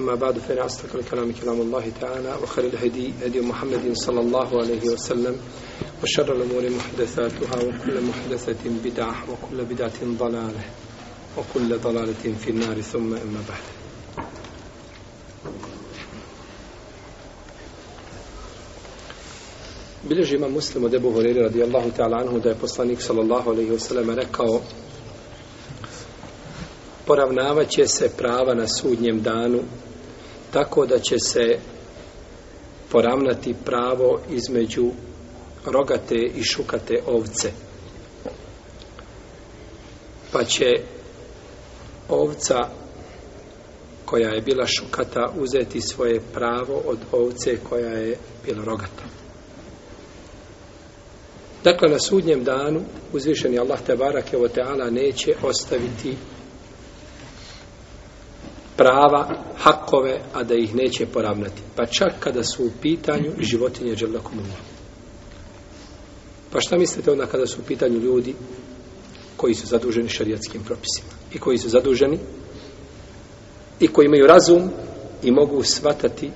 أما بعد فإن أصدق الكلام كلام الله تعالى وخير الهدي هدي محمد صلى الله عليه وسلم وشر الأمور محدثاتها وكل محدثة بدعة وكل بدعة ضلالة وكل ضلالة في النار ثم أما بعد بلج إمام مسلم ودبو هريري رضي الله تعالى عنه دائب الصنيك صلى الله عليه وسلم ركو poravnavaće se prava na sudnjem danu tako da će se poravnati pravo između rogate i šukate ovce. Pa će ovca koja je bila šukata uzeti svoje pravo od ovce koja je bila rogata. Dakle, na sudnjem danu uzvišeni Allah Tebarak je o Teala neće ostaviti prava, hakove, a da ih neće poravnati. Pa čak kada su u pitanju životinje žele komunije. Pa šta mislite onda kada su u pitanju ljudi koji su zaduženi šarijatskim propisima i koji su zaduženi i koji imaju razum i mogu svatati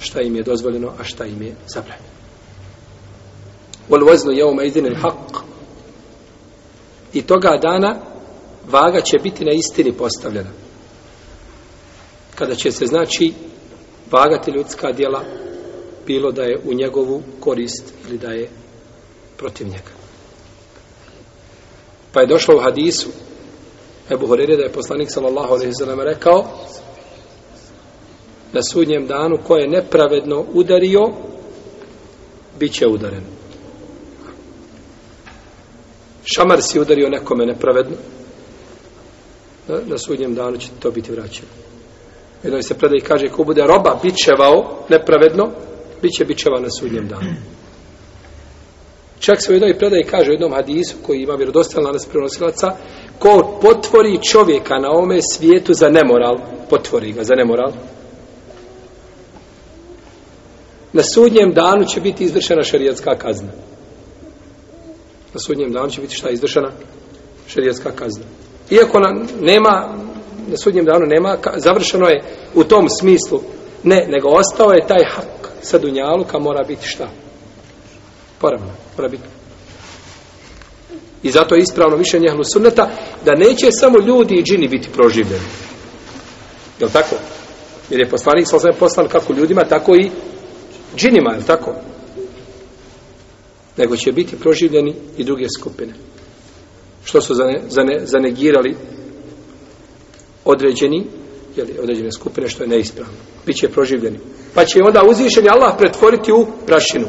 šta im je dozvoljeno, a šta im je zabranjeno. Wal waznu yawma idhin al I toga dana vaga će biti na istini postavljena kada će se znači vagati ljudska djela bilo da je u njegovu korist ili da je protiv njega. Pa je došlo u hadisu Ebu Horeire da je poslanik sallallahu alaihi sallam rekao na sudnjem danu ko je nepravedno udario bit će udaren. Šamar si udario nekome nepravedno na, na sudnjem danu će to biti vraćeno jednoj se predaj kaže ko bude roba bićevao nepravedno bit će bićevao na sudnjem danu čak se u jednoj predaj kaže u jednom hadisu koji ima vjerodostan lanas prenosilaca ko potvori čovjeka na ome svijetu za nemoral potvori ga za nemoral na sudnjem danu će biti izvršena šarijatska kazna na sudnjem danu će biti šta izvršena šarijatska kazna iako na, nema na sudnjem danu nema, završeno je u tom smislu. Ne, nego ostao je taj hak sa Dunjaluka, mora biti šta? Poravno, mora biti. I zato je ispravno mišljenje Ahlu Sunneta da neće samo ljudi i džini biti proživljeni. Je li tako? Jer je poslanik sa osvijem poslan kako ljudima, tako i džinima, je li tako? Nego će biti proživljeni i druge skupine. Što su zane, zane, zanegirali određeni, jeli, određene skupine što je neispravno. Biće proživljeni. Pa će onda uzvišeni Allah pretvoriti u prašinu.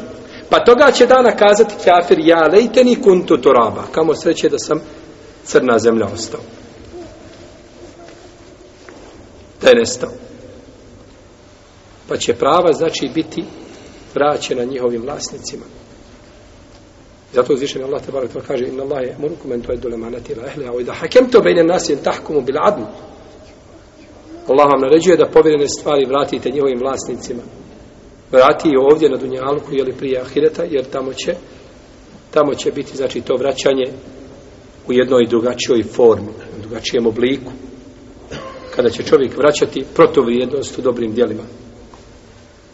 Pa toga će dana kazati kafir ja lejteni kuntu toraba. Kamo sreće da sam crna zemlja ostao. Da je nestao. Pa će prava znači biti vraćena njihovim vlasnicima. Zato uzvišeni Allah te barak to kaže inna Allah je murukum en to je dole manati la ehle a ojda hakem to bejne nasi en tahkumu bil adnu. Allah vam naređuje da povjerene stvari vratite njihovim vlasnicima. Vrati i ovdje na Dunjalku, jeli prije Ahireta, jer tamo će, tamo će biti znači, to vraćanje u jednoj drugačijoj formi, drugačijem obliku, kada će čovjek vraćati protovrijednost u dobrim dijelima.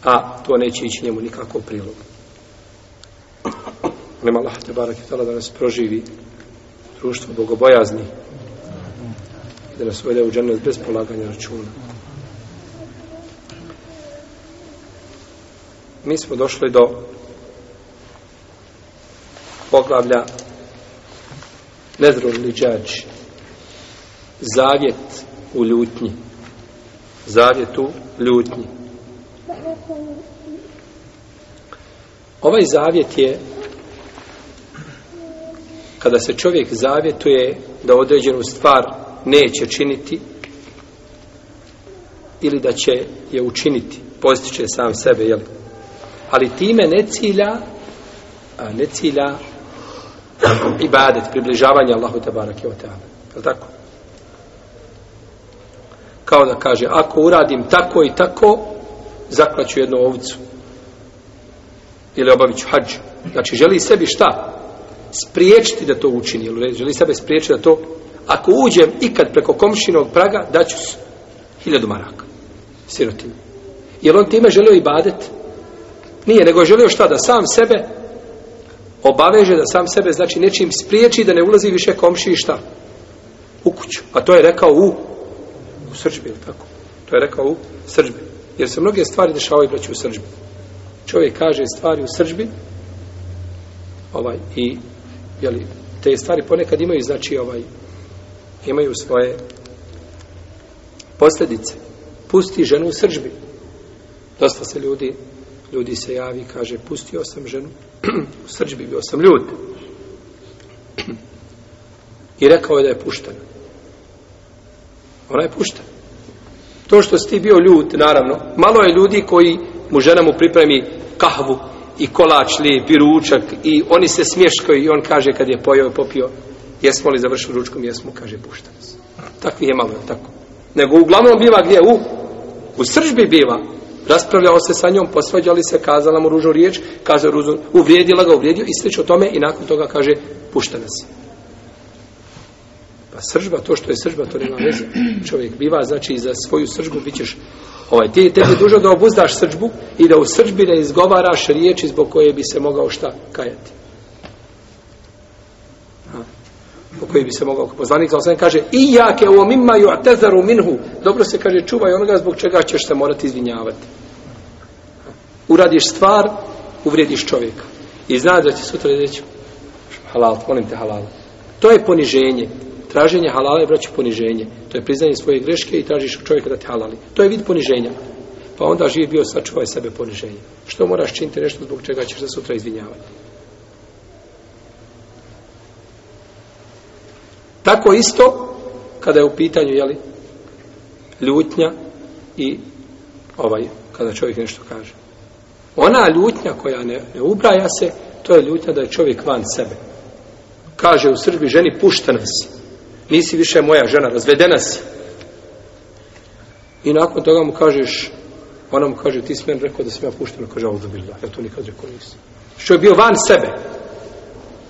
A to neće ići njemu nikakvom prilogu. Nema Allah, te barak i tala da nas proživi društvo bogobojaznih, da nas uvede u džennet bez polaganja računa. Mi smo došli do poglavlja Nedrul Liđač Zavjet u ljutnji Zavjet u ljutnji Ovaj zavjet je kada se čovjek zavjetuje da određenu stvar neće činiti ili da će je učiniti, postiče sam sebe, jel? Ali time ne cilja, a ne cilja ibadet, približavanje Allahu Tebarak i Oteana. Je li tako? Kao da kaže, ako uradim tako i tako, zaklaću jednu ovcu. Ili obavit ću hađ. Znači, želi sebi šta? Spriječiti da to učini. Želi sebe spriječiti da to ako uđem ikad preko komšinog praga, daću su hiljadu maraka. Sirotinu. Jel on time želio i badet? Nije, nego je želio šta? Da sam sebe obaveže, da sam sebe, znači nečim spriječi, da ne ulazi više komši i šta? U kuću. A to je rekao u, u srđbi, ili tako? To je rekao u srđbi. Jer se mnoge stvari dešavaju, braći, u srđbi. Čovjek kaže stvari u srđbi, ovaj, i, jeli, te stvari ponekad imaju, znači, ovaj, imaju svoje posljedice. Pusti ženu u sržbi. Dosta se ljudi, ljudi se javi i kaže, pustio sam ženu u sržbi, bio sam ljud. I rekao je da je puštena. Ona je puštena. To što si ti bio ljud, naravno, malo je ljudi koji mu žena mu pripremi kahvu i kolač lijep i ručak i oni se smješkaju i on kaže kad je pojao i popio Jesmo li završili ručkom? Jesmo, kaže, pušta nas. Takvi je malo, tako. Nego uglavnom biva gdje? U, u sržbi biva. Raspravljao se sa njom, posvađali se, kazala mu ružu riječ, kazao ružu, uvrijedila ga, uvrijedio i sliče o tome i nakon toga kaže, pušta nas. Pa sržba, to što je sržba, to nema veze. Čovjek biva, znači i za svoju sržbu bit ćeš, ovaj, ti, tebi je dužo da obuzdaš sržbu i da u sržbi ne izgovaraš riječi zbog koje bi se mogao šta kajati. koji bi se mogao poznanik sa osam kaže i ja ke o mimma yu'tazaru minhu dobro se kaže čuvaj onoga zbog čega ćeš se morati izvinjavati uradiš stvar uvrijediš čovjeka i zna da će sutra reći halal molim te halal to je poniženje traženje halala je braću poniženje to je priznanje svoje greške i tražiš čovjeka da te halali to je vid poniženja pa onda živi bio sačuvaj sebe poniženje što moraš činiti nešto zbog čega ćeš se sutra izvinjavati Tako isto kada je u pitanju jeli, ljutnja i ovaj, kada čovjek nešto kaže. Ona ljutnja koja ne, ne ubraja se, to je ljutnja da je čovjek van sebe. Kaže u srbi ženi, puštena si. Nisi više moja žena, razvedena si. I nakon toga mu kažeš, ona mu kaže, ti si meni rekao da sam ja puštena. Kaže, ovdje bilo, ja to nikad rekao nisam. Što je bio van sebe.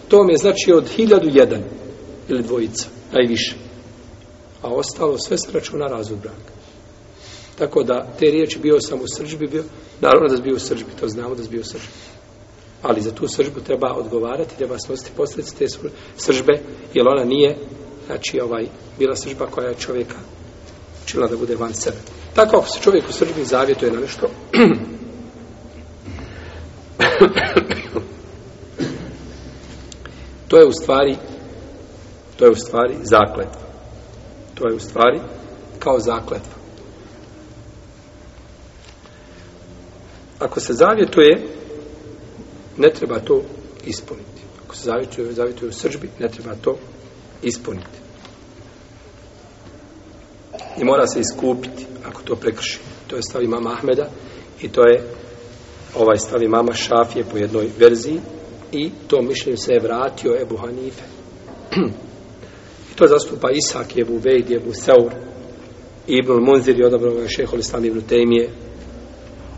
To mi je znači od hiljadu jedanu ili dvojica, najviše. A ostalo sve se računa razvod braka. Tako da te riječi bio sam u srđbi, bio, naravno da bi bio u srđbi, to znamo da bi bio u srđbi. Ali za tu sržbu treba odgovarati, treba snositi posljedice te sržbe, jer ona nije, znači, ovaj, bila sržba koja je čovjeka čila da bude van sebe. Tako ako se čovjek u sržbi zavjetuje na nešto, to je u stvari To je u stvari zakletva. To je u stvari kao zakletva. Ako se zavjetuje, ne treba to ispuniti. Ako se zavjetuje, zavjetuje u srđbi, ne treba to ispuniti. I mora se iskupiti ako to prekrši. To je stavi mama Ahmeda i to je ovaj stavi mama Šafije po jednoj verziji i to mišljenju se je vratio Ebu Hanife. Hrvim. To zastupa Isak, Jebu Vejd, Jebu Seur, Ibn Munzir i odabrao ga šeho Lestan Ibn Tejmije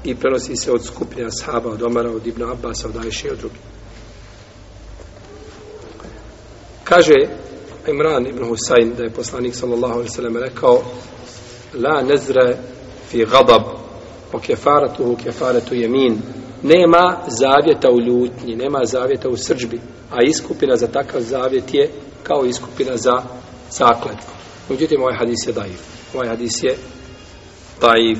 i prenosi se od skupine Ashaba, od Omara, od Ibn Abbas, od Ajše i od drugih. Kaže Imran Ibn Husayn da je poslanik sallallahu alaihi sallam rekao La nezre fi gadab o kefaratuhu kefaratu jemin nema zavjeta u ljutnji, nema zavjeta u srđbi, a iskupina za takav zavjet je kao iskupina za zaklet. Uđutim, ovaj hadis je daiv. Ovaj hadis je daiv.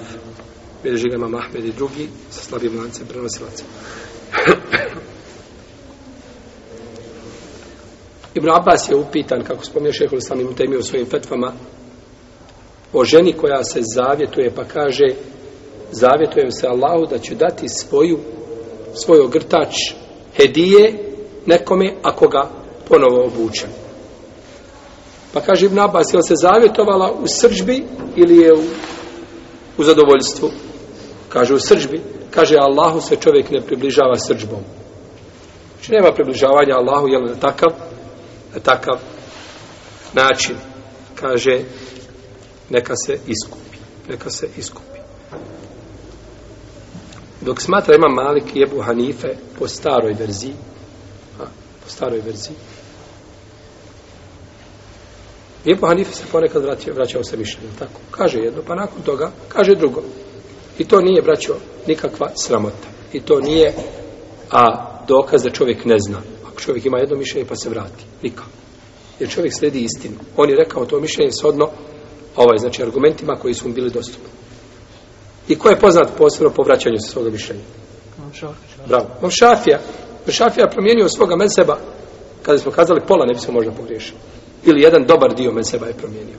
Bileži ga imam Ahmed i drugi sa slabim lancem prenosilaca. Ibn Abbas je upitan, kako spominje šehol sam im temio svojim fetvama, o ženi koja se zavjetuje, pa kaže, zavjetujem se Allahu da će dati svoju, svoj ogrtač hedije nekome ako ga ponovo obučem. Pa kaže Ibn Abbas, je se zavjetovala u srđbi ili je u, u zadovoljstvu? Kaže u srđbi. Kaže Allahu se čovjek ne približava srđbom. Znači nema približavanja Allahu, jel na takav, na takav način. Kaže, neka se iskupi. Neka se iskupi. Dok smatra ima Malik i Ebu Hanife po staroj verziji, a, po staroj verziji, I Ebu Hanife se ponekad vraćao, vraćao sa mišljenjem, tako. Kaže jedno, pa nakon toga kaže drugo. I to nije, braćo, nikakva sramota. I to nije a dokaz da čovjek ne zna. Ako čovjek ima jedno mišljenje, pa se vrati. Nikako. Jer čovjek sledi istinu. On je rekao to mišljenje sodno ovaj, znači, argumentima koji su mu bili dostupni. I ko je poznat posebno po vraćanju sa svoga mišljenja? Bravo. Mom Šafija. Mom Šafija promijenio svoga meseba, kada smo kazali pola, ne bi se možda pogriješili ili jedan dobar dio mezheba je promijenio.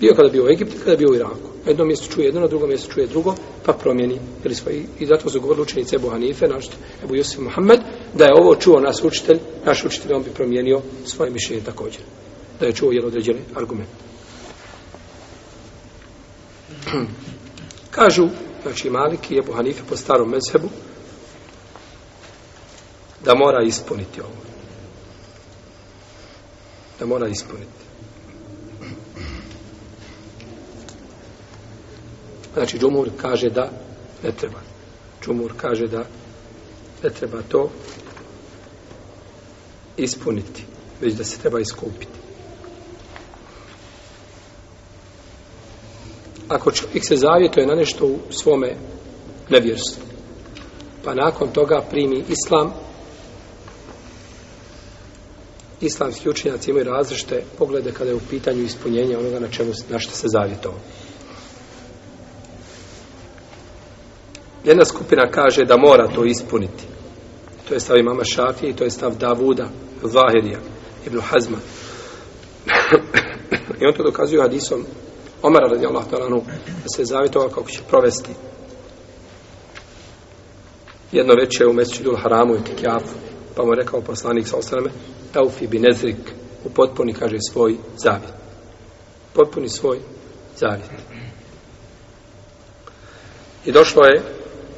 Bio kada bio u Egiptu, kada bio u Iraku. U jednom mjestu čuje jedno, na drugom mjestu čuje drugo, pa promijeni. Jer svoj, I zato su govorili učenici Ebu Hanife, naš, Ebu Yusuf Muhammed, da je ovo čuo nas učitelj, naš učitelj, on bi promijenio svoje mišljenje također. Da je čuo jedan određeni argument. Kažu, znači Maliki i Ebu Hanife po starom mezhebu, da mora ispuniti ovo da mora ispuniti. Znači, Džumur kaže da ne treba. Džumur kaže da ne treba to ispuniti, već da se treba iskupiti. Ako čovjek se zavjetuje na nešto u svome nevjerstvu, pa nakon toga primi islam, islamski učenjaci imaju različite poglede kada je u pitanju ispunjenja onoga na čemu na što se zavjetovo. Jedna skupina kaže da mora to ispuniti. To je stav imama Šafije i to je stav Davuda, Zahirija, Ibn Hazma. I on to dokazuje hadisom Omara radijallahu talanu da se zavjetova kako će provesti jedno večer u mesečidu haramu i tikjafu pa mu je rekao poslanik sa ostaneme taufi bi nezrik u potpuni, kaže, svoj zavjet. Potpuni svoj zavjet. I došlo je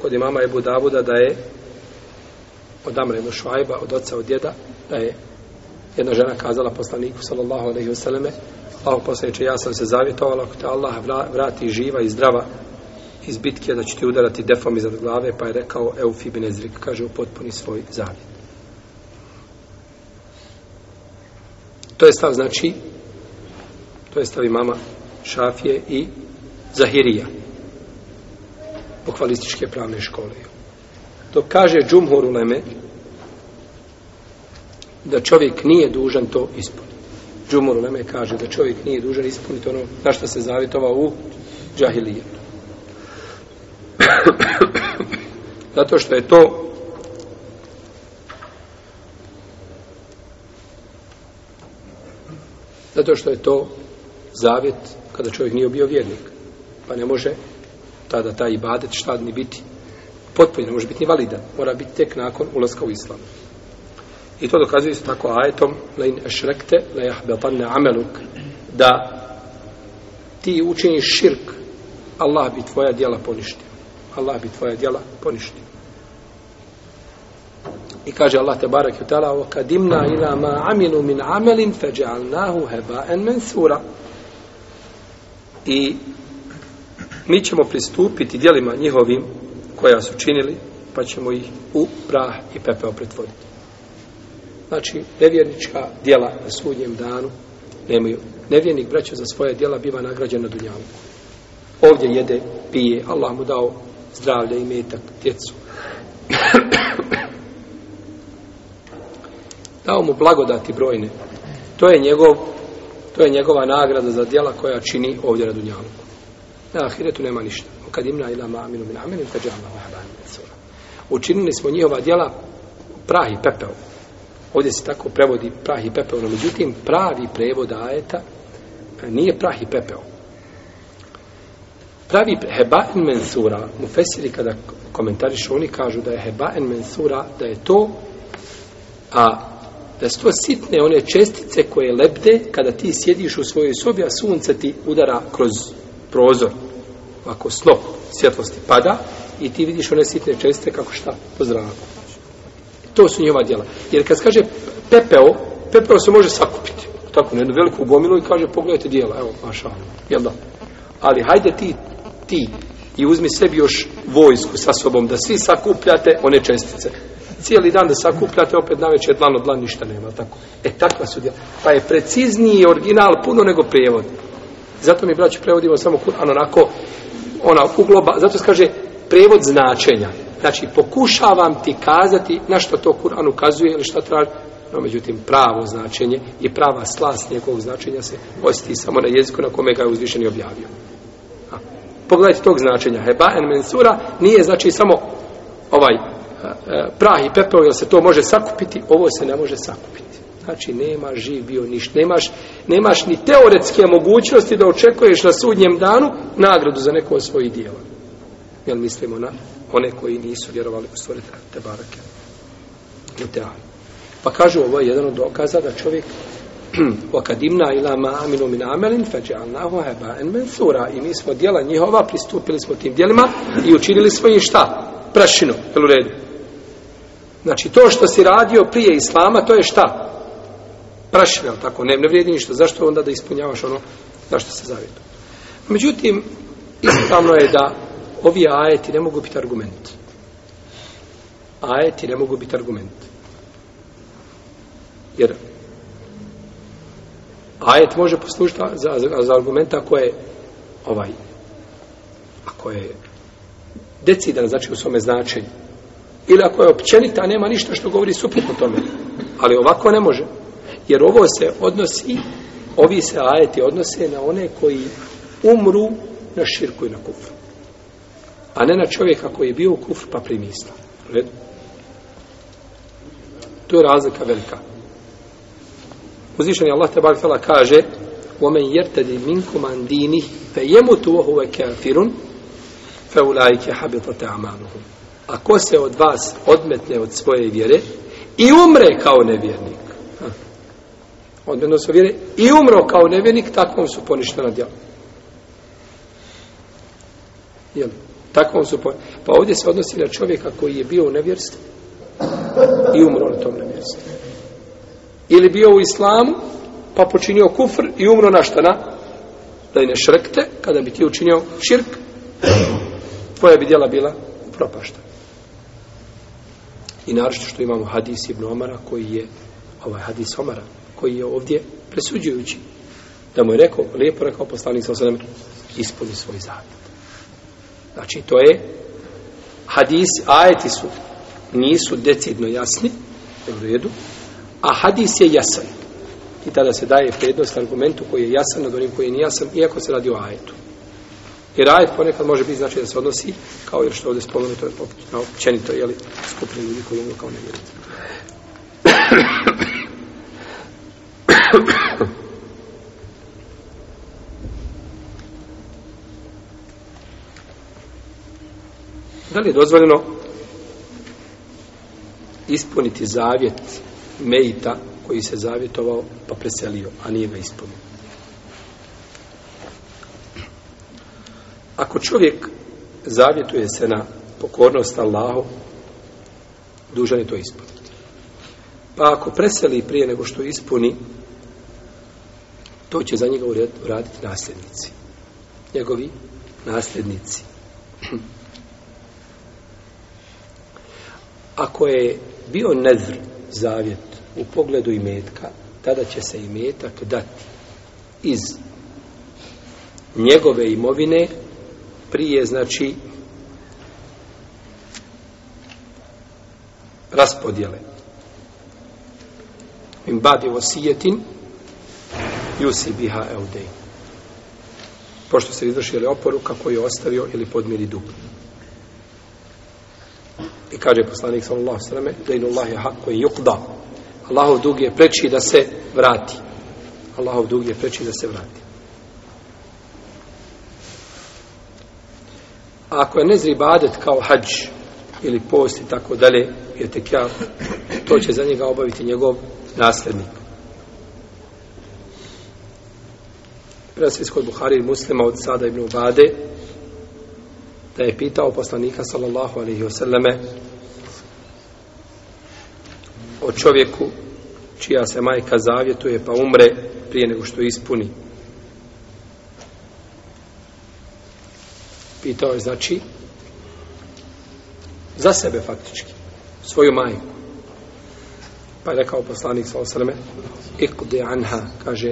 kod imama Ebu Davuda da je od Amre Mušajba, od oca, od djeda, da je jedna žena kazala poslaniku, sallallahu alaihi vseleme, Allah poslaniče, ja sam se zavjetovala, ako te Allah vrati živa i zdrava iz bitke, da će ti udarati defom iznad glave, pa je rekao, eufi bin Ezrik, kaže, u potpuni svoj zavjet. To je stav znači to je stav imama Šafije i Zahirija pohvalističke pravne škole. To kaže Džumhur Uleme da čovjek nije dužan to ispuniti. Džumhur Uleme kaže da čovjek nije dužan ispuniti ono na što se zavitova u džahilijetu. Zato što je to Zato što je to zavjet kada čovjek nije bio vjernik. Pa ne može tada taj ibadet šta ni biti potpunjen, ne može biti ni validan. Mora biti tek nakon ulaska u islam. I to dokazuje isto tako ajetom la in ešrekte la jahbetanne ameluk da ti učiniš širk Allah bi tvoja djela poništio. Allah bi tvoja djela poništio. I kaže Allah te barek ju tala, kad imna ila ma aminu min amelin, feđe alnahu heba en mensura. I mi ćemo pristupiti dijelima njihovim koja su činili, pa ćemo ih u prah i pepeo pretvoriti. Znači, nevjernička dijela na sudnjem danu nemaju. Nevjernik braća za svoje dijela biva nagrađen na dunjavu. Ovdje jede, pije, Allah mu dao zdravlje i metak, djecu dao mu blagodati brojne. To je njegov to je njegova nagrada za djela koja čini ovdje na Dunjaluku. Na ahiretu nema ništa. Kad imna ila ma aminu min aminu, kad jama wa haba aminu. Učinili smo njihova djela prahi pepeo. Ovdje se tako prevodi prahi pepeo. No, međutim, pravi prevod ajeta e, nije prahi pepeo. Pravi hebaen mensura, mu fesiri kada komentariš, oni kažu da je hebaen mensura, da je to a da su to sitne one čestice koje lepte kada ti sjediš u svojoj sobi, a sunce ti udara kroz prozor. Ako snop svjetlosti pada i ti vidiš one sitne čestice kako šta po zraku. To su njihova djela. Jer kad kaže pepeo, pepeo se može sakupiti. Tako, na jednu veliku gomilu i kaže pogledajte djela, evo, maša, jel da? Ali hajde ti, ti i uzmi sebi još vojsku sa sobom da svi sakupljate one čestice cijeli dan da sakupljate, opet na večer dlan od dlan ništa nema, tako. E, takva su djela. Pa je precizniji original puno nego prevod. Zato mi, braći, prevodimo samo Kur'an onako, ona ugloba, zato se kaže prevod značenja. Znači, pokušavam ti kazati na što to Kur'an ukazuje ili šta traži, no međutim pravo značenje i prava slast njegovog značenja se osjeti samo na jeziku na kome ga je uzvišen i objavio. A. Pogledajte tog značenja. Heba en mensura nije znači samo ovaj E, prah i pepeo, jel se to može sakupiti? Ovo se ne može sakupiti. Znači, nema živ bio niš. Nemaš, nemaš ni teoretske mogućnosti da očekuješ na sudnjem danu nagradu za neko od svojih dijela. Jel mislimo na one koji nisu vjerovali u stvoreta te barake? U te Pa kažu, ovo je jedan od dokaza da čovjek wa kadimna ila ma aminu min amalin fa ja'alnahu haba'an mansura i mi smo djela njihova pristupili smo tim djelima i učinili svoje šta prašinu jel u redu Znači, to što si radio prije islama, to je šta? Prašve, ali tako, ne, ne vrijedi ništa. Zašto onda da ispunjavaš ono za što se zavjetu? Međutim, ispravno je da ovi ajeti ne mogu biti argument. Ajeti ne mogu biti argument. Jer ajet može poslužiti za, za, za argumenta ako je ovaj, ako je decidan, znači u svome značenju ili ako je općenita, nema ništa što govori suprotno tome. Ali ovako ne može. Jer ovo se odnosi, ovi se ajeti odnose na one koji umru na širku i na kufru. A ne na čovjeka koji je bio u kufru pa primisla. Red? To je razlika velika. Uzvišen je Allah tebali fela kaže وَمَنْ يَرْتَدِ مِنْكُمْ عَنْ دِينِهِ فَيَمُتُ وَهُوَ كَافِرٌ فَاُلَاِكَ حَبِطَتَ عَمَانُهُمْ A ko se od vas odmetne od svoje vjere i umre kao nevjernik? Odmetno se vjere i umro kao nevjernik, takvom su poništena djela. Jel? Takvom su poništena. Pa ovdje se odnosi na čovjeka koji je bio u nevjerstvu i umro na tom nevjerstvu. Ili bio u islamu, pa počinio kufr i umro na štana? Da i ne šrekte, kada bi ti učinio širk, tvoja bi djela bila propaštena. I naravno što imamo hadis Ibn Omara, koji je, ovaj hadis Omara, koji je ovdje presuđujući. Da mu je rekao, lijepo rekao poslanik sa osadem, ispuni svoj zavjet. Znači, to je hadis, ajeti su, nisu decidno jasni, u redu, a hadis je jasan. I tada se daje prednost argumentu koji je jasan nad onim koji je nijasan, iako se radi o ajetu. Jer ajet ponekad može biti znači da se odnosi kao jer što ovdje spomenuto na općenito, jeli, skupni ljudi koji imaju kao nevjerici. Da li je dozvoljeno ispuniti zavjet Mejita koji se zavjetovao pa preselio, a nije ga ispunio? Ako čovjek zavjetuje se na pokornost Allahu, dužan je to ispuniti. Pa ako preseli prije nego što ispuni, to će za njega uraditi nasljednici. Njegovi nasljednici. Ako je bio nezr zavjet u pogledu imetka, tada će se imetak dati iz njegove imovine prije, znači, raspodjele. Im badi osijetin, jusi biha eudej. Pošto se izvršili oporuka koji je ostavio ili podmiri dug. I kaže poslanik sallallahu sallam, da inu Allah je hak koji yukda. Allahov dug je preči da se vrati. Allahov dug je preči da se vrati. A ako je nezri badet kao hađ ili post i tako dalje, je tekja, to će za njega obaviti njegov naslednik. Prasvis kod Buhari i muslima od Sada ibn Ubade da je pitao poslanika sallallahu alaihi wasallame o čovjeku čija se majka zavjetuje pa umre prije nego što ispuni pitao je znači za sebe faktički svoju majku pa je rekao poslanik sa osreme ikde anha kaže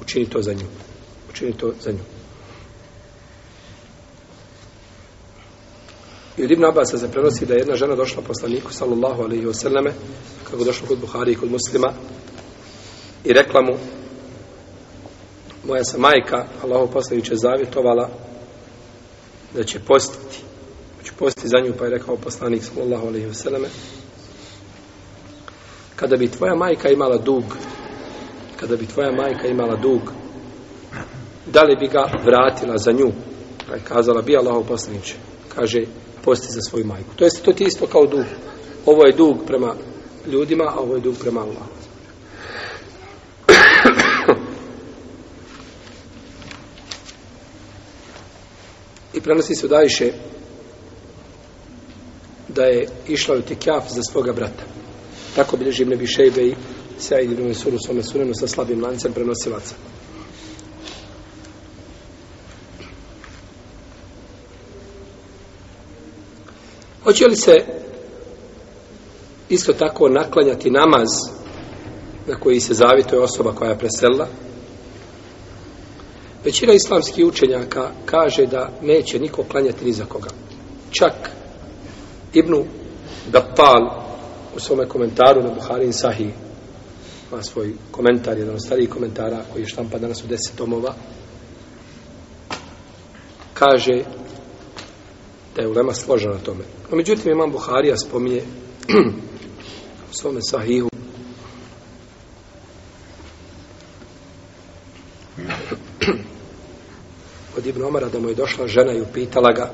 učini to za nju učini to za nju I od Ibn Abasa se prenosi da je jedna žena došla poslaniku, sallallahu alaihi wa sallame, kako došla kod Buhari i kod muslima, i rekla mu, moja sam majka, Allaho poslaniće, zavjetovala da će postiti. Hoće postiti za nju, pa je rekao poslanik sallallahu alejhi ve selleme: Kada bi tvoja majka imala dug, kada bi tvoja majka imala dug, da li bi ga vratila za nju? Pa je kazala bi Allahu poslanice. Kaže posti za svoju majku. To jest to ti isto kao dug. Ovo je dug prema ljudima, a ovo je dug prema Allahu. prenosi se dajše da je išla u tikjaf za svoga brata. Tako bilježi Mnebi Šejbej se ajde u Mesuru svoj Mesurenu sa slabim lancem prenosilaca. Hoće li se isto tako naklanjati namaz na koji se zavito je osoba koja je preselila Većina islamskih učenjaka kaže da neće niko klanjati ni za koga. Čak Ibnu Gattal u svome komentaru na Buharin Sahih ima svoj komentar, jedan od starijih komentara koji je štampa danas u deset tomova, kaže da je ulema složena na tome. No, međutim, imam Buharija spominje u svome sahihu kod Ibn Omara da mu je došla žena i upitala ga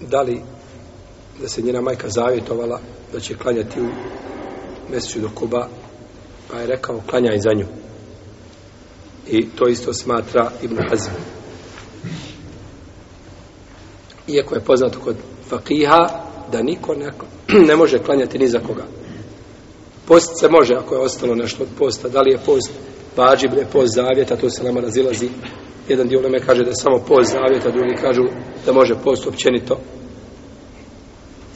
da li da se njena majka zavjetovala da će klanjati u mjeseću do Kuba pa je rekao klanjaj za nju i to isto smatra Ibn Hazim iako je poznato kod Fakiha da niko neko, ne može klanjati ni za koga post se može ako je ostalo nešto od posta da li je post vađib je post zavjeta, to se nama razilazi. Jedan dio nam kaže da je samo post zavjeta, drugi kažu da može post općenito.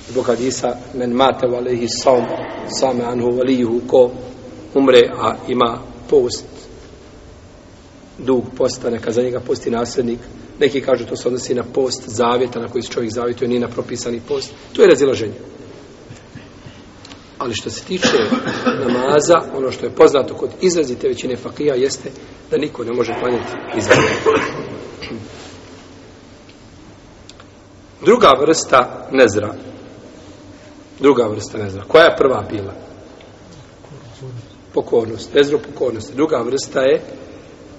Zbog hadisa, men mate u alehi saum, same anhu valijuhu, ko umre, a ima post, dug posta, neka za njega posti nasljednik. Neki kažu to se odnosi na post zavjeta, na koji se čovjek zavjetuje, nije na propisani post. To je razilaženje. Ali što se tiče namaza, ono što je poznato kod izrazite većine fakija jeste da niko ne može planjati izrazite. Druga vrsta nezra. Druga vrsta nezra. Koja je prva bila? Pokornost. Nezra u pokornosti. Druga vrsta je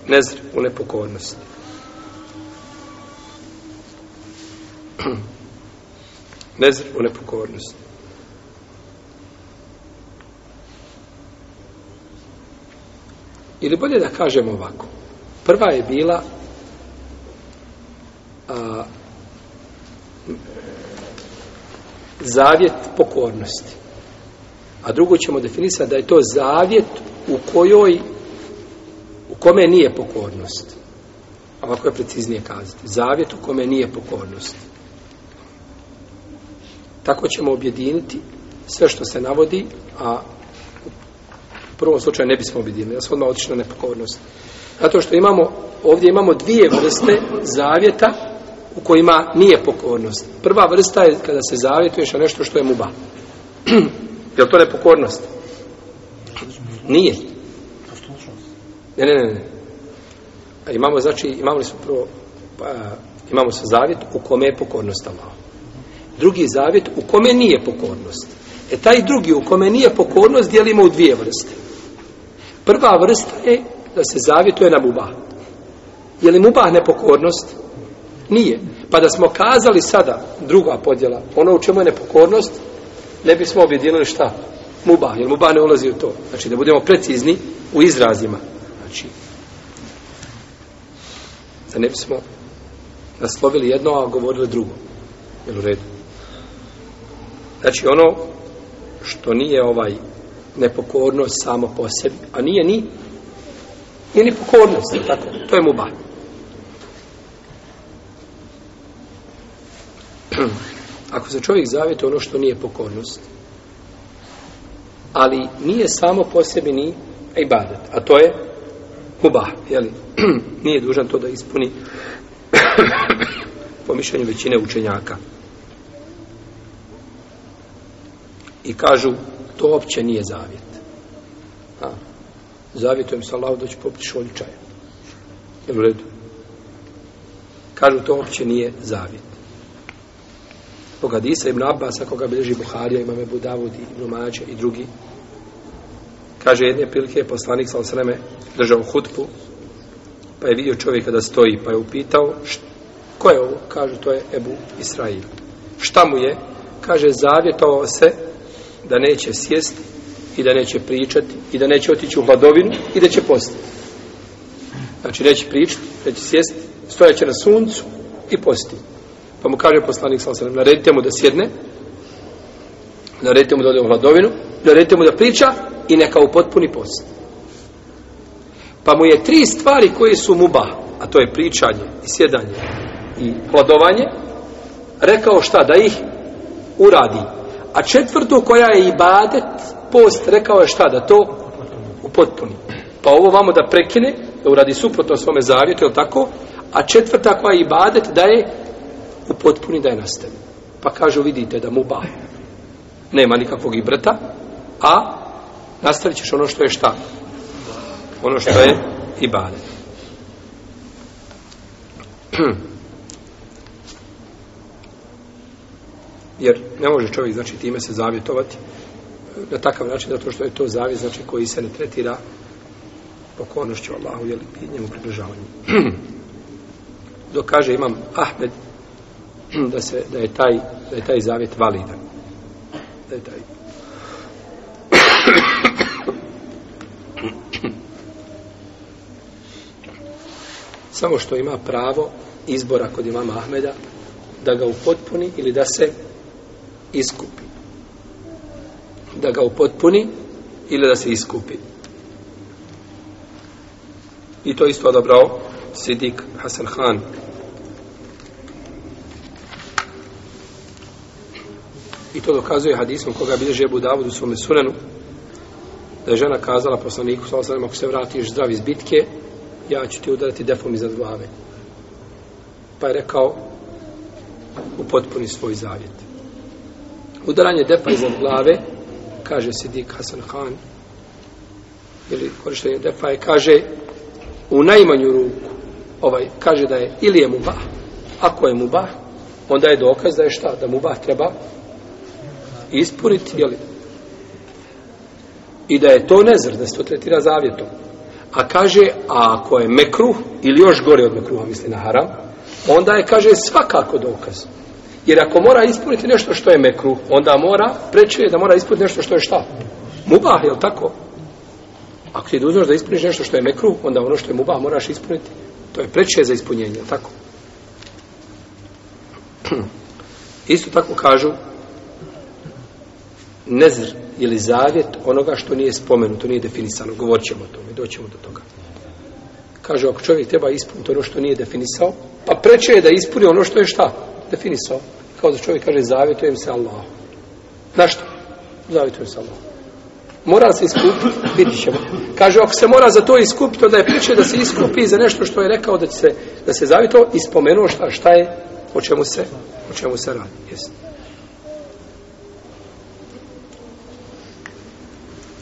nezra u nepokornosti. Nezra u nepokornosti. Ili bolje da kažem ovako. Prva je bila a, zavjet pokornosti. A drugo ćemo definisati da je to zavjet u kojoj u kome nije pokornost. Ovako je preciznije kazati. Zavjet u kome nije pokornost. Tako ćemo objediniti sve što se navodi, a prvom slučaju ne bismo vidjeli, da smo odmah otišli na nepokornost. Zato što imamo, ovdje imamo dvije vrste zavjeta u kojima nije pokornost. Prva vrsta je kada se zavjetuješ na nešto što je muba. je li to nepokornost? Nije. Ne, ne, ne. ne. Imamo, znači, imamo li smo prvo, pa, imamo se zavjet u kome je pokornost Allah. Drugi zavjet u kome nije pokornost. E taj drugi u kome nije pokornost dijelimo u dvije vrste. Prva vrsta je da se zavjetuje na mubah. Je li mubah nepokornost? Nije. Pa da smo kazali sada druga podjela, ono u čemu je nepokornost, ne bismo objedinili šta? Mubah, jer mubah ne ulazi u to. Znači da budemo precizni u izrazima. Znači, da ne bismo naslovili jedno, a govorili drugo. Jel u redu? Znači ono što nije ovaj nepokornost samo po sebi, a nije ni nije ni pokornost, tako, to je mubah. Ako se čovjek zavjeti ono što nije pokornost, ali nije samo po sebi ni ibadet, a to je mubah, jel? Nije dužan to da ispuni po mišljenju većine učenjaka. I kažu, to opće nije zavjet. A, zavjetujem sa Allahom da ću popiti šolju čaja. Jel u redu? Kažu, to opće nije zavjet. Zbog Hadisa ibn Abbas, ako ga bilježi Buharija, imam Ebu Davud, ibn Mađe i drugi, kaže, jedne prilike je poslanik sa osreme držao hutbu, pa je vidio čovjeka da stoji, pa je upitao, št, ko je ovo? Kažu, to je Ebu Israil. Šta mu je? Kaže, zavjetovao se da neće sjesti i da neće pričati i da neće otići u hladovinu i da će postiti. Znači neće pričati, neće sjesti, stojaće na suncu i posti. Pa mu kaže poslanik sa osanem, naredite mu da sjedne, naredite mu da ode u hladovinu, naredite mu da priča i neka upotpuni post. Pa mu je tri stvari koje su mu ba, a to je pričanje i sjedanje i hladovanje, rekao šta da ih uradi A četvrto koja je ibadet, post, rekao je šta da to upotpuni. Pa ovo vamo da prekine, da uradi suprotno svome zavijetu, je tako? A četvrta koja je ibadet, da je upotpuni, da je nastavi. Pa kažu, vidite da mu ba. Nema nikakvog ibrata, a nastavit ćeš ono što je šta? Ono što je ibadet. Hmm. jer ne može čovjek znači time se zavjetovati eh, na takav način zato što je to zavjet znači koji se ne tretira pokornošću Allahu jel, i njemu približavanju dok kaže imam Ahmed da se da je taj da je taj zavjet validan da je taj samo što ima pravo izbora kod imama Ahmeda da ga upotpuni ili da se iskupi. Da ga upotpuni ili da se iskupi. I to isto odabrao Sidik Hasan Khan. I to dokazuje hadisom koga bi drže Budavud u svome sunanu da je žena kazala poslaniku sa osadom, ako se vratiš zdrav iz bitke, ja ću ti udarati defom iznad glave. Pa je rekao, upotpuni svoj zavjet. Udaranje depa iznad glave, kaže Sidik Hasan Khan, ili korištenje defa je, kaže, u najmanju ruku, ovaj, kaže da je ili je mubah, ako je mubah, onda je dokaz da je šta, da mubah treba ispuniti, jel? I da je to nezr, da se to tretira zavjetom. A kaže, a ako je mekruh, ili još gore od mekruha, misli na haram, onda je, kaže, svakako dokaz. Jer ako mora ispuniti nešto što je mekru, onda mora, preče je da mora ispuniti nešto što je šta? Mubah, je tako? Ako ti dužnost da ispuniš nešto što je mekru, onda ono što je mubah moraš ispuniti. To je preče za ispunjenje, tako? Isto tako kažu nezr ili zavjet onoga što nije spomenuto, nije definisano. Govorit ćemo o tome, doćemo do toga. Kažu, ako čovjek treba ispuniti ono što nije definisao, pa preče je da ispuni ono što je šta? Šta? definisao. Kao da čovjek kaže, zavjetujem se Allah. Na što? Zavjetujem se Allah. Mora se iskupiti, vidit ćemo. Kaže, ako se mora za to iskupiti, onda je priče da se iskupi za nešto što je rekao da će se, da se zavjetuo i spomenuo šta, šta je, o čemu se, o čemu se radi. Jesi.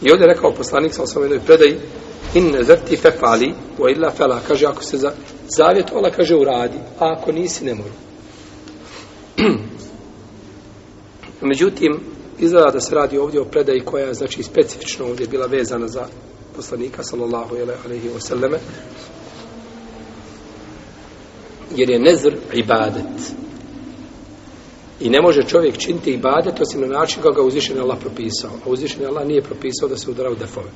I ovdje je rekao poslanik, sam sam u jednoj predaji, in ne zrti fe fali, o illa fela, kaže, ako se za, zavjet, ona kaže, uradi, a ako nisi, ne moram. Međutim, izgleda da se radi ovdje o predaji koja je znači, specifično ovdje bila vezana za poslanika, sallallahu alaihi wa sallame, jer je nezr ibadet. I ne može čovjek činiti ibadet osim na način kako ga uzvišen Allah propisao. A uzvišen Allah nije propisao da se udara u defove.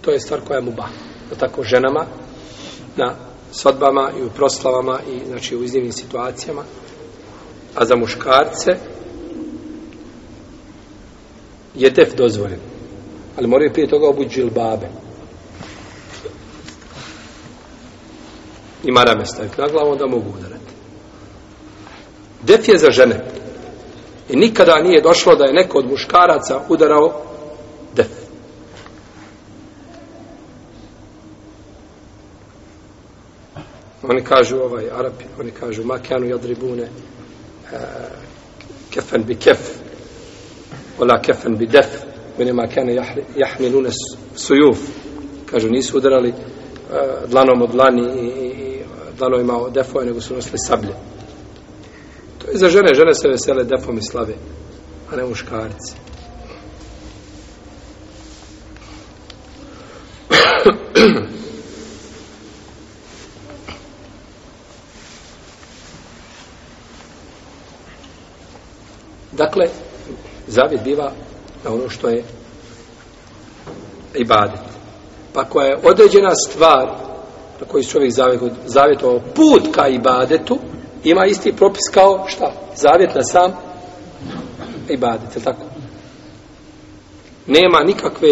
To je stvar koja je muba. Da tako ženama, na svadbama i u proslavama i znači u iznimnim situacijama a za muškarce je tef dozvoljen. Ali moraju prije toga obući džilbabe. I marame staviti na glavu, onda mogu udarati. Def je za žene. I nikada nije došlo da je neko od muškaraca udarao def. Oni kažu, ovaj, Arapi, oni kažu, makjanu jadribune, kefen bi kef ola kefen bi def menima kane jahmilune sujuf kažu nisu udarali eh, dlanom od lani i dlanovima od defove nego su nosili sablje to je za žene žene se vesele defom i slave a ne muškarci Dakle, zavjet biva na ono što je ibadet. Pa koja je određena stvar na koji su ovih zavjetovao put ka ibadetu, ima isti propis kao šta? Zavjet na sam ibadet, je tako? Nema nikakve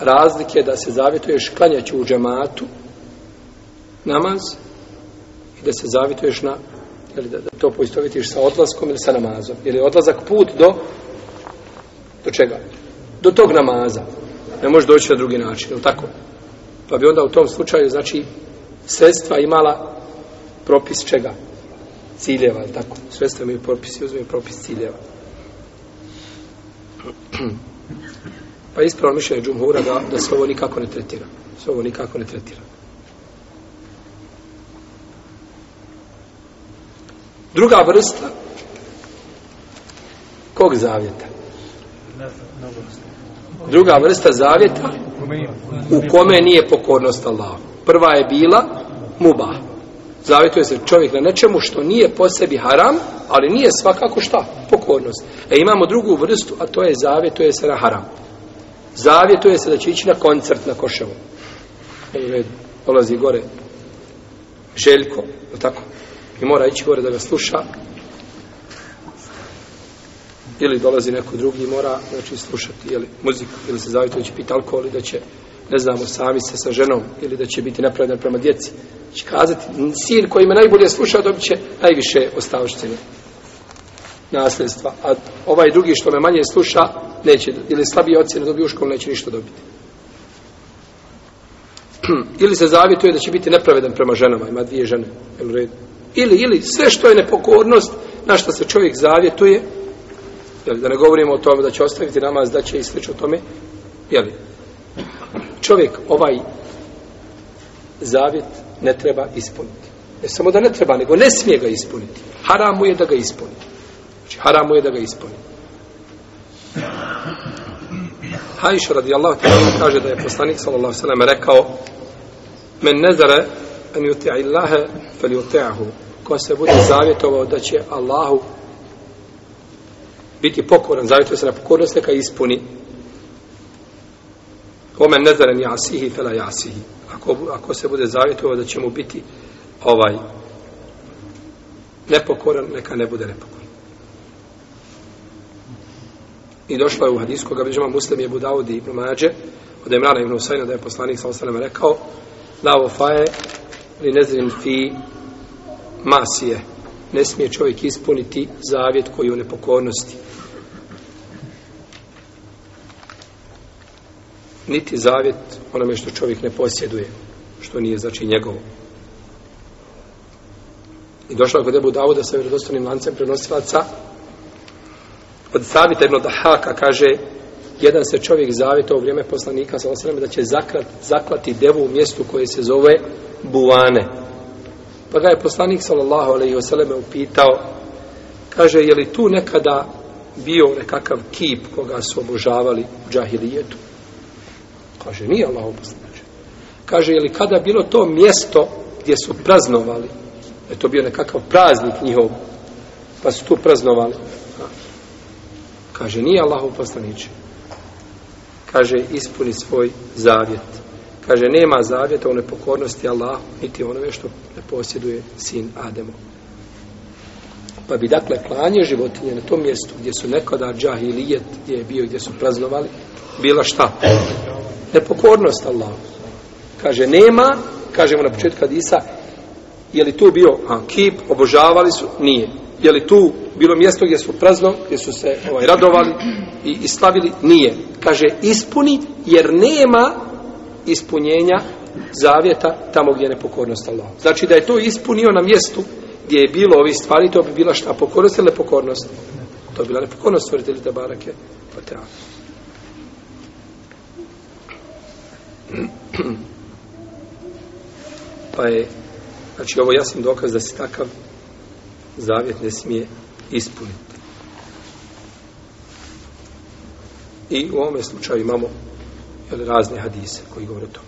razlike da se zavjetuješ klanjaću u džematu namaz i da se zavjetuješ na ili da, da to poistovitiš sa odlaskom ili sa namazom, ili odlazak put do do čega? Do tog namaza. Ne može doći na drugi način, ili tako? Pa bi onda u tom slučaju, znači, sredstva imala propis čega? Ciljeva, ili tako? Sredstva imaju propis i uzmeju propis ciljeva. Pa ispravno mišljenje džumhura da, da se ovo nikako ne tretira. Se ovo nikako ne tretira. Druga vrsta kog zavjeta? Druga vrsta zavjeta u kome nije pokornost Allah. Prva je bila muba. Zavjetuje se čovjek na nečemu što nije po sebi haram, ali nije svakako šta? Pokornost. E imamo drugu vrstu, a to je zavjetuje se na haram. Zavjetuje se da će ići na koncert na Koševu. E, dolazi gore Željko, tako, i mora ići gore da ga sluša ili dolazi neko drugi mora znači slušati ili muziku ili se zavite da će piti alkohol ili da će ne znamo sami se sa ženom ili da će biti nepravedan prema djeci će znači, kazati sin koji me najbolje sluša dobit će najviše ostavštine nasljedstva a ovaj drugi što me manje sluša neće ili slabije ocjene dobije u školu neće ništa dobiti ili se zavituje da će biti nepravedan prema ženama ima dvije žene ili redu Ili, ili, sve što je nepokornost, na što se čovjek zavjetuje, jel, da ne govorimo o tome da će ostaviti namaz, da će i sveć o tome, jel, čovjek ovaj zavjet ne treba ispuniti. Ne samo da ne treba, nego ne smije ga ispuniti. Haram mu je da ga ispuni. Znači, haram mu je da ga ispuni. Hajša radijallahu ta'ala kaže da je poslanik sallallahu sallam rekao men nezare an yuti'i Allaha falyuti'hu. Ko se bude zavjetovao da će Allahu biti pokoran, zavjetuje se na pokornost neka ispuni. Omen nezaren jasihi, fela jasihi. Ako, ako se bude zavjetovao da će mu biti ovaj nepokoran, neka ne bude nepokoran. I došlo je u hadisku, koga bližama muslim je Budaudi ibn Mađe, od Imrana ibn Usajna, da je poslanik sa osanem rekao, lao fae li nezrin fi masije. Ne smije čovjek ispuniti zavjet koji je u nepokornosti. Niti zavjet onome što čovjek ne posjeduje, što nije znači njegovo. I došla kod Ebu Davuda sa vjerodostavnim lancem prenosilaca od Savita ibn Dahaka kaže jedan se čovjek zavjeta u vrijeme poslanika sa osram da će zakrat, zaklati devu u mjestu koje se zove Buvane. Pa ga je poslanik sallallahu alejhi ve selleme upitao kaže je li tu nekada bio nekakav kip koga su obožavali u džahilijetu? Kaže nije Allah poslanče. Kaže je li kada bilo to mjesto gdje su praznovali? Je to bio nekakav praznik njihov? Pa su tu praznovali? Kaže nije Allah poslanče kaže, ispuni svoj zavjet. Kaže, nema zavjeta u nepokornosti Allahu, niti onome što ne posjeduje sin Ademo. Pa bi dakle klanje životinje na tom mjestu gdje su nekada džah i lijet gdje je bio, gdje su praznovali, bila šta? Nepokornost Allahu. Kaže, nema, kažemo na početku Adisa, je li tu bio a, kip, obožavali su? Nije je li tu bilo mjesto gdje su prazno, gdje su se ovaj, radovali i, i slavili? Nije. Kaže, ispuni, jer nema ispunjenja zavjeta tamo gdje je nepokornost Allah. Znači da je to ispunio na mjestu gdje je bilo ovi stvari, to bi bila šta? Pokornost ili nepokornost? To bi bila nepokornost, stvorite li da barake? Pa te Pa je, znači ovo jasno dokaz da si takav, zavjet ne smije ispuniti. I u ovome slučaju imamo jel, razne hadise koji govore to.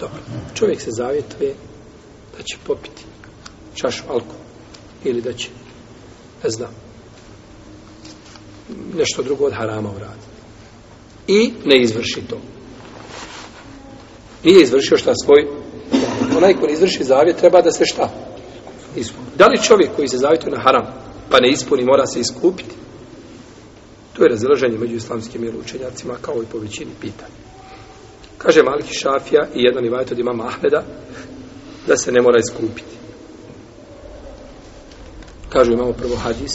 Dobro. Čovjek se zavjetuje da će popiti čašu alkohol ili da će ne znam nešto drugo od harama uraditi. I ne izvrši to. Nije izvršio šta svoj onaj ko ne izvrši zavjet treba da se šta? iskupiti. Da li čovjek koji se zavituje na haram, pa ne ispuni, mora se iskupiti? To je razilaženje među islamskim učenjacima, kao i po većini pita. Kaže Maliki Šafija i jedan ivajt od imama Ahmeda, da se ne mora iskupiti. Kažu imamo prvo hadis,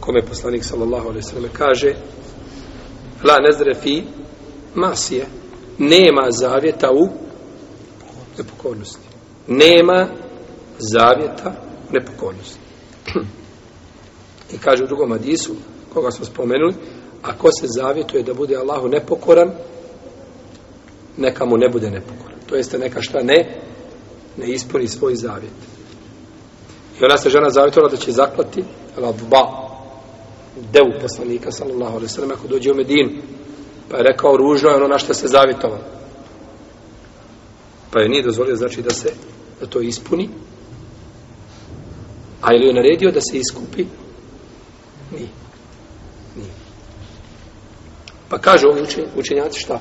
kome poslanik sallallahu alaihi sallam kaže, la nezre fi masije, nema zavjeta u nepokornosti. Nema zavjeta nepokornost. I kaže u drugom hadisu, koga smo spomenuli, ako se zavjetuje da bude Allahu nepokoran, neka mu ne bude nepokoran. To jeste neka šta ne, ne ispuni svoj zavjet. I ona se žena zavjetovala da će zaklati rabba, devu poslanika, sallallahu alaihi sallam, ako dođe u Medinu, pa je rekao ružno je ono na što se zavjetovalo. Pa je nije dozvolio, znači, da se da to ispuni, A je li je naredio da se iskupi? Nije. Nije. Pa kaže ovi učen, učenjaci šta?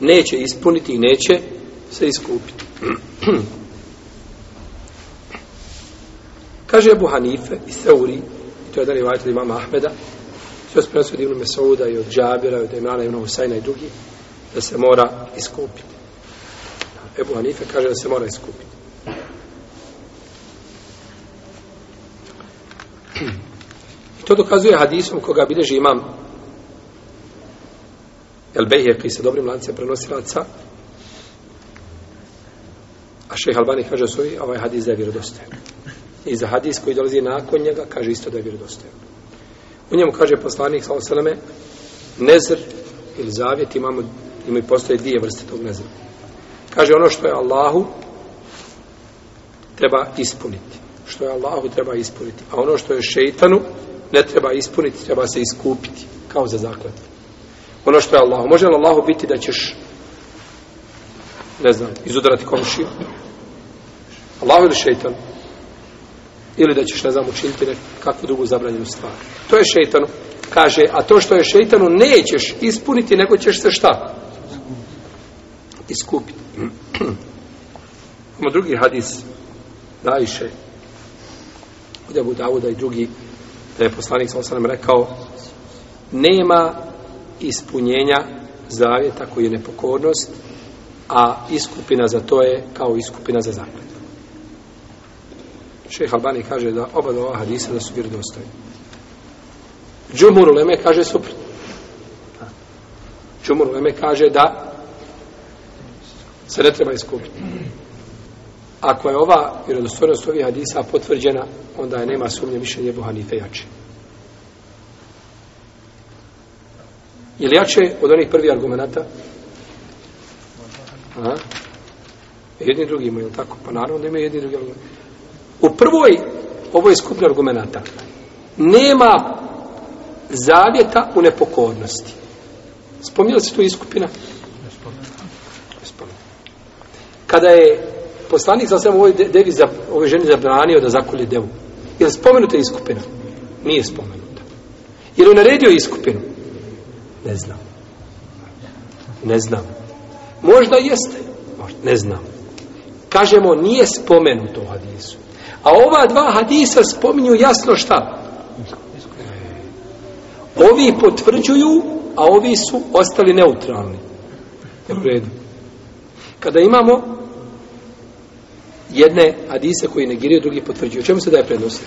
Neće ispuniti i neće se iskupiti. kaže Ebu Hanife i Seuri, i to je dan i vajtel imama Ahmeda, sve spremstvo divno Mesouda i od Džabira, i od Emrana, i od Novosajna i drugi, da se mora iskupiti. Ebu Hanife kaže da se mora iskupiti. I to dokazuje hadisom koga bideži imam El Behir, koji se dobrim lancem prenosi laca, a šeha Albani kaže svoj ovaj hadis da je vjerodostojan. I za hadis koji dolazi nakon njega, kaže isto da je vjerodostojan. U njemu kaže poslanik, sa osaleme, nezr ili zavjet, imamo, imamo i postoje dvije vrste tog nezra. Kaže ono što je Allahu treba ispuniti što je Allahu treba ispuniti. A ono što je šeitanu ne treba ispuniti, treba se iskupiti kao za zakladu. Ono što je Allahu. Može li Allahu biti da ćeš ne znam, izudarati komšiju? Allahu ili šeitanu? Ili da ćeš, ne znam, učiniti nekakvu drugu zabranjenu stvar. To je šeitanu. Kaže, a to što je šeitanu nećeš ispuniti, nego ćeš se šta? Iskupiti. Imamo drugi hadis da iše kod Ebu Davuda i drugi, da je poslanik sa osanem rekao, nema ispunjenja zavjeta koji je nepokornost, a iskupina za to je kao iskupina za zakljetu. Šeha Albani kaže da oba dva hadisa da su vjeri dostojni. Džumur Leme kaže suprotno. Džumur Leme kaže da se ne treba iskupiti. Ako je ova vjerodostojnost ovih hadisa potvrđena, onda je nema sumnje mišljenje Ebu Hanife jače. Je li jače od onih prvih argumenta? A? Jedni drugi imaju, je tako? Pa naravno da imaju jedni drugi argumenta. U prvoj, ovoj skupni argumenta, nema zavjeta u nepokornosti. Spomnila se tu iskupina? Ne spomnila. Kada je poslanik sam sam ovoj devi za, ovoj ženi zabranio da zakolje devu. Je li spomenuta iskupina? Nije spomenuta. Je li naredio iskupinu? Ne znam. Ne znam. Možda jeste. Možda. Ne znam. Kažemo, nije spomenuto u hadisu. A ova dva hadisa spominju jasno šta? Ovi potvrđuju, a ovi su ostali neutralni. U redu. Kada imamo jedne hadise koji negiraju, drugi potvrđuju. Čemu se daje prednost?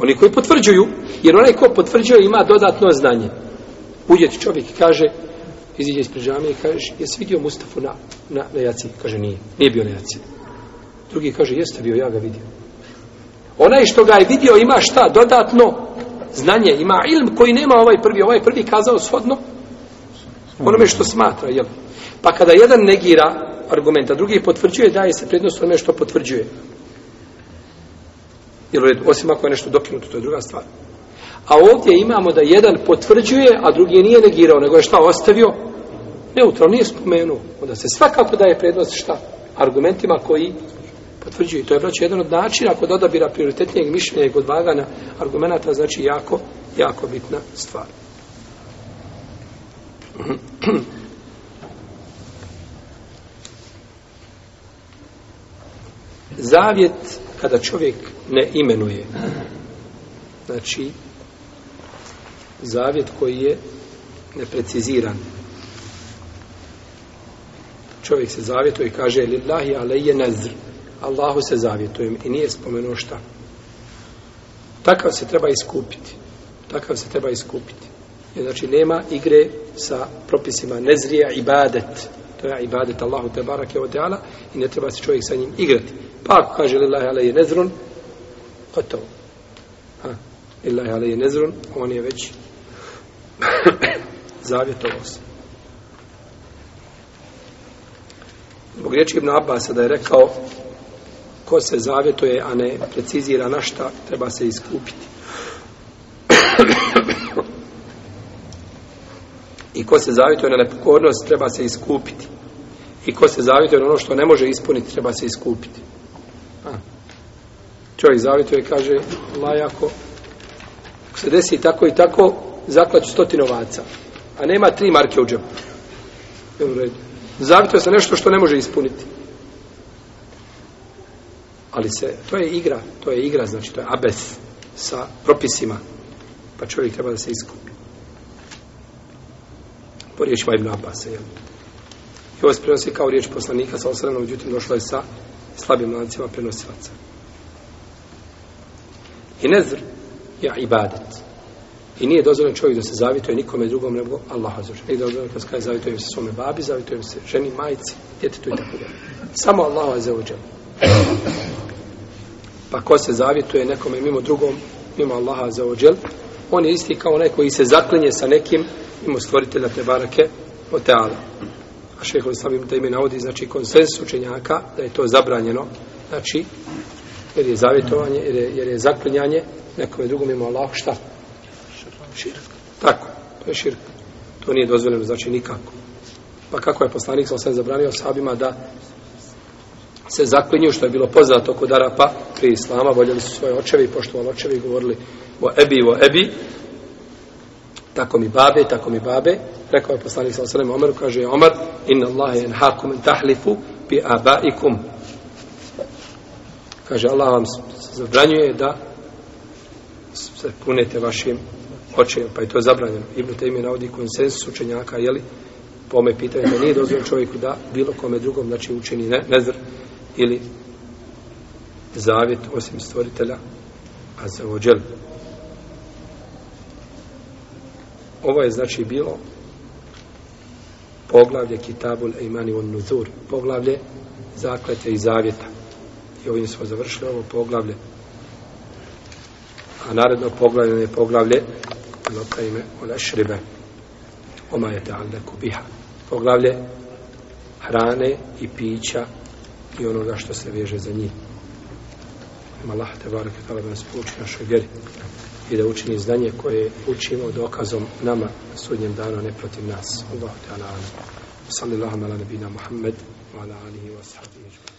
Oni koji potvrđuju. Jer onaj ko potvrđuje ima dodatno znanje. Uđe čovjek kaže, iziđe iz prežame i kaže, jesi vidio Mustafu na, na, na jaci? Kaže, nije. Nije bio na jaci. Drugi kaže, jeste bio, ja ga vidio. Onaj što ga je vidio ima šta? Dodatno znanje. Ima ilm koji nema ovaj prvi. Ovaj prvi kazao shodno onome što smatra. Jel? Pa kada jedan negira argumenta. Drugi potvrđuje, daje se prednost onome što potvrđuje. Jel red, osim ako je nešto dokinuto, to je druga stvar. A ovdje imamo da jedan potvrđuje, a drugi je nije negirao, nego je šta ostavio? Neutral, nije spomenuo. Onda se svakako daje prednost šta? Argumentima koji potvrđuje. To je vraćo jedan od načina kod odabira prioritetnijeg mišljenja i odvaganja argumenta, znači jako, jako bitna stvar. zavjet kada čovjek ne imenuje znači zavjet koji je nepreciziran čovjek se zavjetuje i kaže lillahi alejje nazr Allahu se zavjetujem i nije spomenuo šta takav se treba iskupiti takav se treba iskupiti je znači nema igre sa propisima nezrija ibadet to je ibadet Allahu tebarake i ne treba se čovjek sa njim igrati Pa ako kaže lillahi alaihi nezrun, gotovo. Ha, lillahi alaihi nezrun, on je već zavjetovao se. Zbog riječi Ibn Abbas da je rekao ko se zavjetuje, a ne precizira na šta, treba se iskupiti. I ko se zavjetuje na nepokornost, treba se iskupiti. I ko se zavjetuje na ono što ne može ispuniti, treba se iskupiti čovjek zavetuje, kaže, lajako, ako se desi tako i tako, zaklaću stotinu ovaca. A nema tri marke u džepu. Zavetuje se nešto što ne može ispuniti. Ali se, to je igra, to je igra, znači to je abes sa propisima. Pa čovjek treba da se iskupi. Po riječima Ibn Abasa, jel? I ovo se prenosi kao riječ poslanika sa osrednom, međutim, došlo je sa slabim lancima prenosilaca. I nezr je ibadet. I nije dozvoljeno čovjek da se zavituje nikome drugom nego Allahu azza wa Nije dozvoljeno da se zavituje se svome babi, zavituje se ženi, majici, djetetu i tako dalje. Samo Allahu azza wa Pa ko se zavituje nekome mimo drugom, mimo Allaha azza wa on je isti kao onaj koji se zaklinje sa nekim mimo stvoritelja te barake o teala. A šehe Hrvatsavim da ime navodi, znači, konsens učenjaka da je to zabranjeno, znači, jer je zavjetovanje, jer je, jer je zaklinjanje nekome drugom ima Allah, šta? Širk. Tako, to je širk. To nije dozvoljeno, znači nikako. Pa kako je poslanik sam sve zabranio sahabima da se zaklinju, što je bilo poznato kod Arapa prije Islama, voljeli su svoje očevi, poštovali očevi, govorili o ebi, o ebi, tako mi babe, tako mi babe, rekao je poslanik sa osrame Omeru, kaže Omer, inna Allahe en hakum tahlifu bi abaikum, Kaže, Allah vam zabranjuje da se punete vašim očajom, pa je to zabranjeno. Ibn Taymi navodi konsensus učenjaka, jeli, po ome pitanje da nije dozvan čovjeku da bilo kome drugom, znači učeni ne, nezr ili zavjet osim stvoritelja a za ođel. Ovo je znači bilo poglavlje Kitabul Eimani on Nuzur, poglavlje zakletja i zavjeta i ovim smo završili ovo poglavlje. A naredno poglavlje je poglavlje ono kajme ona šribe oma je ta'alda kubiha. Poglavlje hrane i pića i ono da što se veže za njih. Ima Allah te barake tala da nas pouči našoj vjeri i da učini znanje koje učimo dokazom nama sudnjem danu, a ne protiv nas. Allah te ala ala. Sallallahu ala nabina Muhammed wa ala alihi wa sahbihi.